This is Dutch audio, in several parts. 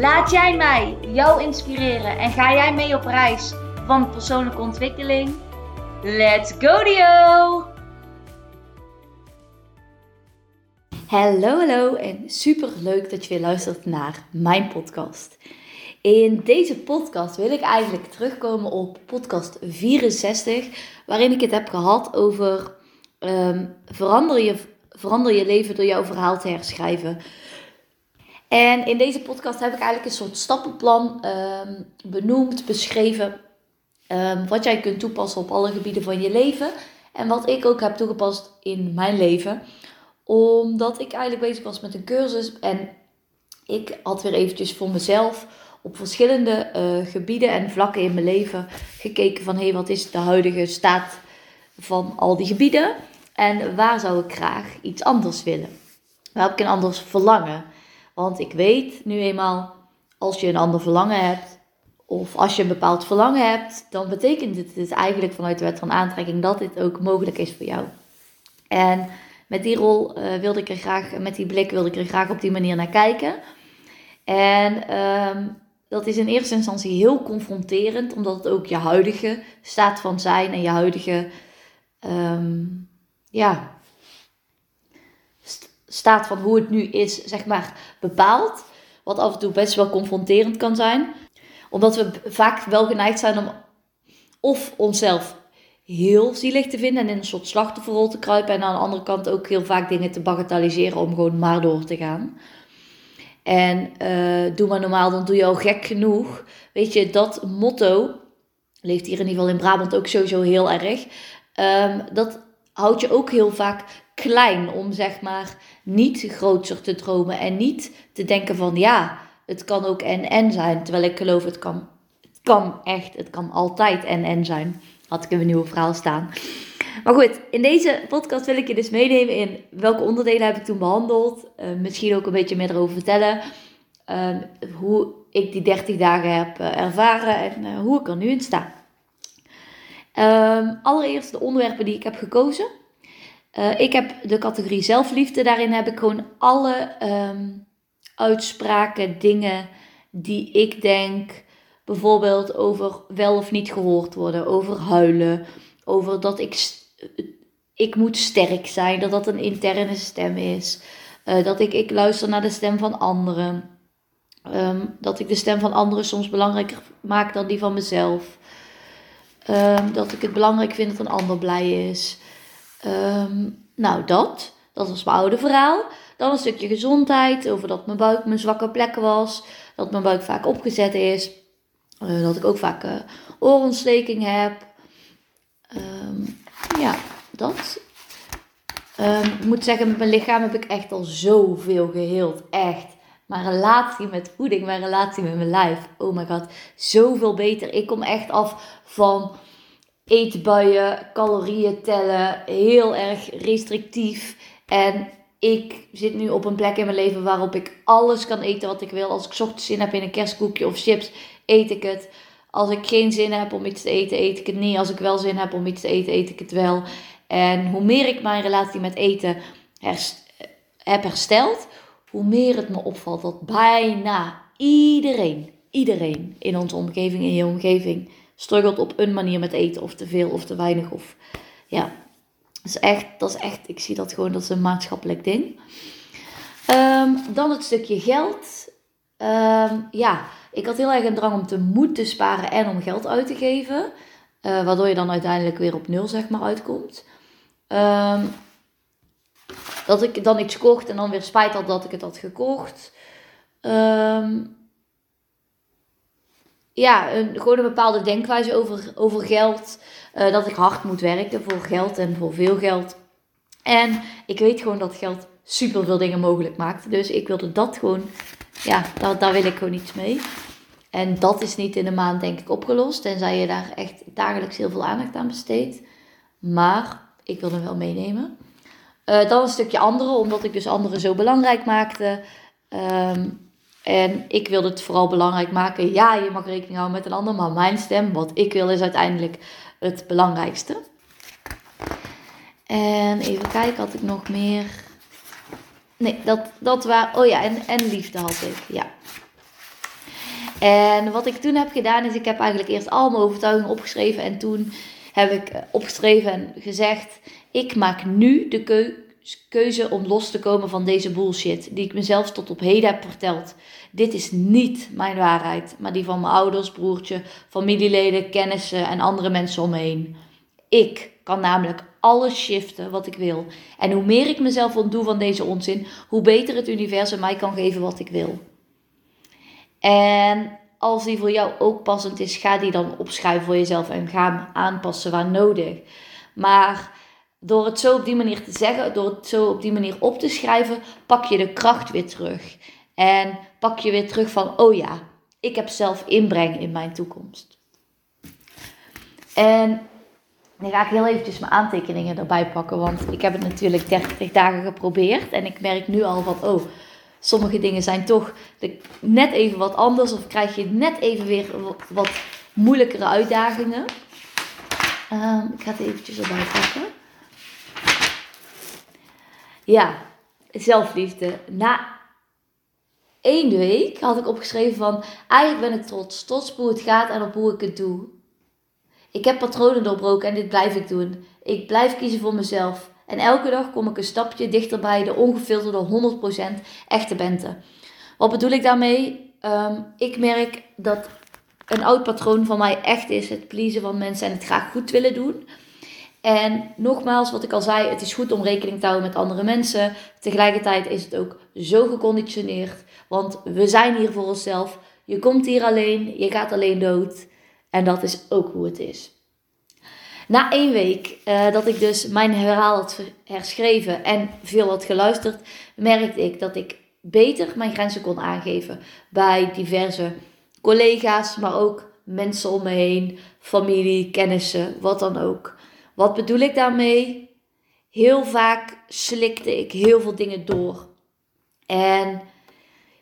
Laat jij mij jou inspireren en ga jij mee op reis van persoonlijke ontwikkeling? Let's go Dio! Hallo, hallo en super leuk dat je weer luistert naar mijn podcast. In deze podcast wil ik eigenlijk terugkomen op podcast 64, waarin ik het heb gehad over um, verander, je, verander je leven door jouw verhaal te herschrijven. En in deze podcast heb ik eigenlijk een soort stappenplan um, benoemd, beschreven, um, wat jij kunt toepassen op alle gebieden van je leven. En wat ik ook heb toegepast in mijn leven. Omdat ik eigenlijk bezig was met een cursus en ik had weer eventjes voor mezelf op verschillende uh, gebieden en vlakken in mijn leven gekeken van hey, wat is de huidige staat van al die gebieden en waar zou ik graag iets anders willen? Waar heb ik een anders verlangen? Want ik weet nu eenmaal, als je een ander verlangen hebt, of als je een bepaald verlangen hebt, dan betekent het dus eigenlijk vanuit de wet van aantrekking dat dit ook mogelijk is voor jou. En met die rol uh, wilde ik er graag, met die blik wilde ik er graag op die manier naar kijken. En um, dat is in eerste instantie heel confronterend, omdat het ook je huidige staat van zijn en je huidige um, ja, staat van hoe het nu is, zeg maar, bepaalt. Wat af en toe best wel confronterend kan zijn. Omdat we vaak wel geneigd zijn om of onszelf heel zielig te vinden en in een soort slachtofferrol te kruipen. En aan de andere kant ook heel vaak dingen te bagatelliseren om gewoon maar door te gaan. En uh, doe maar normaal, dan doe je al gek genoeg. Weet je, dat motto leeft hier in ieder geval in Brabant ook sowieso heel erg. Um, dat houdt je ook heel vaak klein om zeg maar niet groter te dromen en niet te denken van ja, het kan ook en en zijn. Terwijl ik geloof het kan, het kan echt, het kan altijd en en zijn. Had ik in een nieuwe verhaal staan. Maar goed, in deze podcast wil ik je dus meenemen in welke onderdelen heb ik toen behandeld. Uh, misschien ook een beetje meer erover vertellen. Uh, hoe ik die 30 dagen heb uh, ervaren en hoe ik er nu in sta. Um, allereerst de onderwerpen die ik heb gekozen. Uh, ik heb de categorie zelfliefde. Daarin heb ik gewoon alle um, uitspraken, dingen die ik denk, bijvoorbeeld over wel of niet gehoord worden, over huilen, over dat ik, ik moet sterk zijn, dat dat een interne stem is, uh, dat ik, ik luister naar de stem van anderen, um, dat ik de stem van anderen soms belangrijker maak dan die van mezelf. Um, dat ik het belangrijk vind dat een ander blij is. Um, nou, dat. Dat was mijn oude verhaal. Dan een stukje gezondheid. Over dat mijn buik mijn zwakke plek was. Dat mijn buik vaak opgezet is. Uh, dat ik ook vaak uh, oorontsteking heb. Um, ja, dat. ik moet zeggen, met mijn lichaam heb ik echt al zoveel geheeld. Echt. Mijn relatie met voeding, mijn relatie met mijn lijf. Oh my god, zoveel beter. Ik kom echt af van eetbuien, calorieën tellen, heel erg restrictief. En ik zit nu op een plek in mijn leven waarop ik alles kan eten wat ik wil. Als ik ochtends zin heb in een kerstkoekje of chips, eet ik het. Als ik geen zin heb om iets te eten, eet ik het niet. Als ik wel zin heb om iets te eten, eet ik het wel. En hoe meer ik mijn relatie met eten heb hersteld, hoe meer het me opvalt dat bijna iedereen, iedereen in onze omgeving, in je omgeving, struggelt op een manier met eten. Of te veel of te weinig. Of ja, is echt, dat is echt ik zie dat gewoon, dat is een maatschappelijk ding. Um, dan het stukje geld. Um, ja, ik had heel erg een drang om te moeten sparen en om geld uit te geven. Uh, waardoor je dan uiteindelijk weer op nul zeg maar uitkomt. Um, dat ik dan iets kocht en dan weer spijt had dat ik het had gekocht. Ja, een, gewoon een bepaalde denkwijze over, over geld. Uh, dat ik hard moet werken voor geld en voor veel geld. En ik weet gewoon dat geld super veel dingen mogelijk maakt. Dus ik wilde dat gewoon, ja, daar, daar wil ik gewoon iets mee. En dat is niet in een maand denk ik opgelost, tenzij je daar echt dagelijks heel veel aandacht aan besteedt. Maar ik wil hem wel meenemen. Uh, dan een stukje andere, omdat ik dus anderen zo belangrijk maakte. Ehm, en ik wilde het vooral belangrijk maken. Ja, je mag rekening houden met een ander, maar mijn stem, wat ik wil, is uiteindelijk het belangrijkste. En even kijken, had ik nog meer. Nee, dat, dat waren. Oh ja, en, en liefde had ik. Ja. En wat ik toen heb gedaan, is ik heb eigenlijk eerst al mijn overtuigingen opgeschreven. En toen heb ik opgeschreven en gezegd: Ik maak nu de keuze om los te komen van deze bullshit. Die ik mezelf tot op heden heb verteld. Dit is niet mijn waarheid, maar die van mijn ouders, broertje, familieleden, kennissen en andere mensen om me heen. Ik kan namelijk alles shiften wat ik wil. En hoe meer ik mezelf ontdoe van deze onzin, hoe beter het universum mij kan geven wat ik wil. En als die voor jou ook passend is, ga die dan opschrijven voor jezelf en ga hem aanpassen waar nodig. Maar door het zo op die manier te zeggen, door het zo op die manier op te schrijven, pak je de kracht weer terug. En pak je weer terug van, oh ja, ik heb zelf inbreng in mijn toekomst. En dan ga ik heel eventjes mijn aantekeningen erbij pakken, want ik heb het natuurlijk 30 dagen geprobeerd. En ik merk nu al van, oh, sommige dingen zijn toch net even wat anders. Of krijg je net even weer wat moeilijkere uitdagingen. Um, ik ga het eventjes erbij pakken. Ja, zelfliefde. Na één week had ik opgeschreven van... Eigenlijk ben ik trots. Trots op hoe het gaat en op hoe ik het doe. Ik heb patronen doorbroken en dit blijf ik doen. Ik blijf kiezen voor mezelf. En elke dag kom ik een stapje dichter bij de ongefilterde 100% echte Bente. Wat bedoel ik daarmee? Um, ik merk dat een oud patroon van mij echt is het pleasen van mensen en het graag goed willen doen. En nogmaals, wat ik al zei, het is goed om rekening te houden met andere mensen. Tegelijkertijd is het ook zo geconditioneerd, want we zijn hier voor onszelf. Je komt hier alleen, je gaat alleen dood. En dat is ook hoe het is. Na één week uh, dat ik dus mijn verhaal had herschreven en veel had geluisterd, merkte ik dat ik beter mijn grenzen kon aangeven bij diverse collega's, maar ook mensen om me heen, familie, kennissen, wat dan ook. Wat bedoel ik daarmee? Heel vaak slikte ik heel veel dingen door. En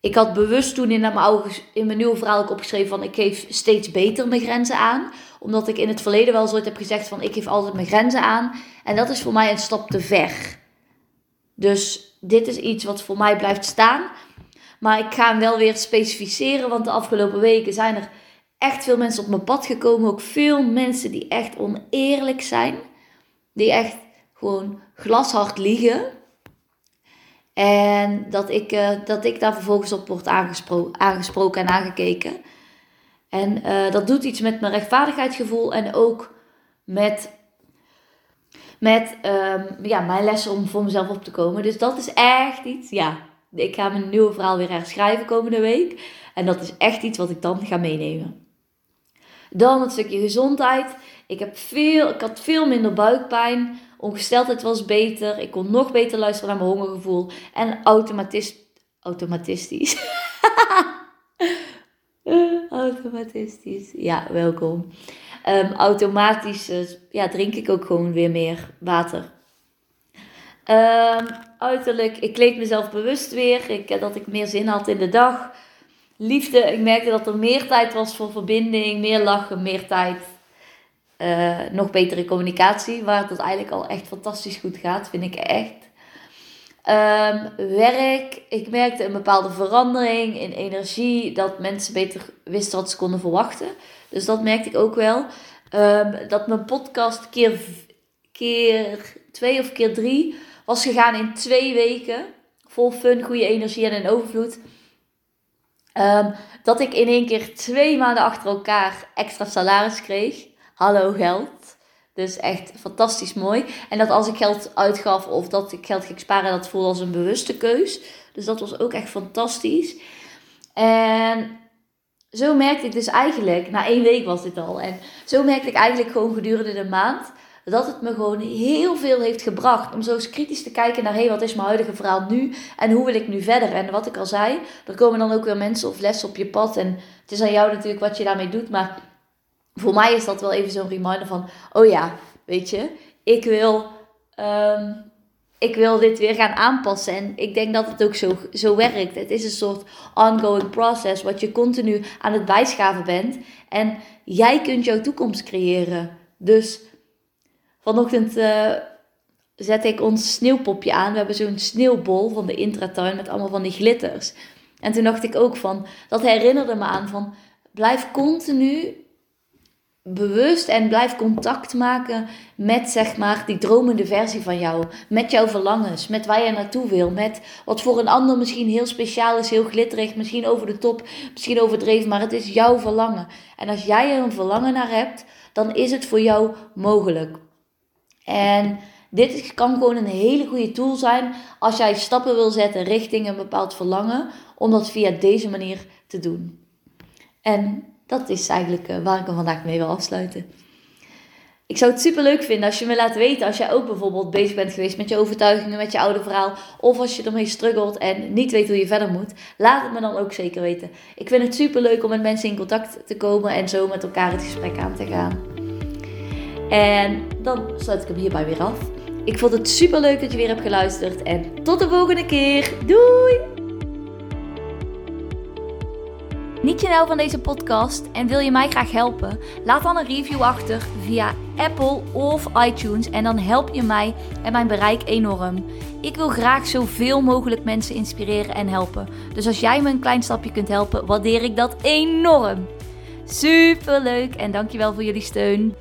ik had bewust toen in mijn, oude, in mijn nieuwe verhaal ook opgeschreven van ik geef steeds beter mijn grenzen aan. Omdat ik in het verleden wel zo heb gezegd van ik geef altijd mijn grenzen aan. En dat is voor mij een stap te ver. Dus dit is iets wat voor mij blijft staan. Maar ik ga hem wel weer specificeren, want de afgelopen weken zijn er echt veel mensen op mijn pad gekomen. Ook veel mensen die echt oneerlijk zijn. Die echt gewoon glashard liegen. En dat ik, uh, dat ik daar vervolgens op word aangespro aangesproken en aangekeken. En uh, dat doet iets met mijn rechtvaardigheidsgevoel en ook met, met um, ja, mijn lessen om voor mezelf op te komen. Dus dat is echt iets, ja. Ik ga mijn nieuwe verhaal weer herschrijven komende week. En dat is echt iets wat ik dan ga meenemen. Dan het stukje gezondheid. Ik, heb veel, ik had veel minder buikpijn. Ongesteldheid was beter. Ik kon nog beter luisteren naar mijn hongergevoel. En automatis automatistisch. automatistisch. Ja, welkom. Um, automatisch uh, ja, drink ik ook gewoon weer meer water. Um, uiterlijk, ik kleed mezelf bewust weer. Ik, eh, dat ik meer zin had in de dag. Liefde, ik merkte dat er meer tijd was voor verbinding, meer lachen, meer tijd uh, nog betere communicatie, waar het eigenlijk al echt fantastisch goed gaat, vind ik echt. Um, werk, ik merkte een bepaalde verandering in energie, dat mensen beter wisten wat ze konden verwachten. Dus dat merkte ik ook wel. Um, dat mijn podcast keer, keer twee of keer drie was gegaan in twee weken. Vol fun, goede energie en een overvloed. Um, dat ik in één keer twee maanden achter elkaar extra salaris kreeg hallo geld. Dus echt fantastisch mooi. En dat als ik geld uitgaf of dat ik geld ging sparen, dat voelde als een bewuste keus. Dus dat was ook echt fantastisch. En zo merkte ik dus eigenlijk, na één week was dit al. En zo merkte ik eigenlijk gewoon gedurende de maand dat het me gewoon heel veel heeft gebracht. Om zo eens kritisch te kijken naar, hé, wat is mijn huidige verhaal nu? En hoe wil ik nu verder? En wat ik al zei, er komen dan ook weer mensen of lessen op je pad. En het is aan jou natuurlijk wat je daarmee doet. Maar voor mij is dat wel even zo'n reminder van, oh ja, weet je, ik wil... Ehm, ik wil dit weer gaan aanpassen. En ik denk dat het ook zo, zo werkt. Het is een soort ongoing process, wat je continu aan het bijschaven bent. En jij kunt jouw toekomst creëren. Dus vanochtend uh, zet ik ons sneeuwpopje aan. We hebben zo'n sneeuwbol van de intratuin met allemaal van die glitters. En toen dacht ik ook van, dat herinnerde me aan van, blijf continu bewust en blijf contact maken met zeg maar die dromende versie van jou. Met jouw verlangens, met waar je naartoe wil. Met wat voor een ander misschien heel speciaal is, heel glitterig, misschien over de top, misschien overdreven, maar het is jouw verlangen. En als jij er een verlangen naar hebt, dan is het voor jou mogelijk. En dit kan gewoon een hele goede tool zijn als jij stappen wil zetten richting een bepaald verlangen, om dat via deze manier te doen. En dat is eigenlijk eh, waar ik hem vandaag mee wil afsluiten. Ik zou het super leuk vinden als je me laat weten als jij ook bijvoorbeeld bezig bent geweest met je overtuigingen, met je oude verhaal. Of als je ermee struggelt en niet weet hoe je verder moet. Laat het me dan ook zeker weten. Ik vind het super leuk om met mensen in contact te komen en zo met elkaar het gesprek aan te gaan. En dan sluit ik hem hierbij weer af. Ik vond het super leuk dat je weer hebt geluisterd en tot de volgende keer. Doei! Niet je nou van deze podcast en wil je mij graag helpen? Laat dan een review achter via Apple of iTunes en dan help je mij en mijn bereik enorm. Ik wil graag zoveel mogelijk mensen inspireren en helpen. Dus als jij me een klein stapje kunt helpen, waardeer ik dat enorm. Super leuk en dankjewel voor jullie steun.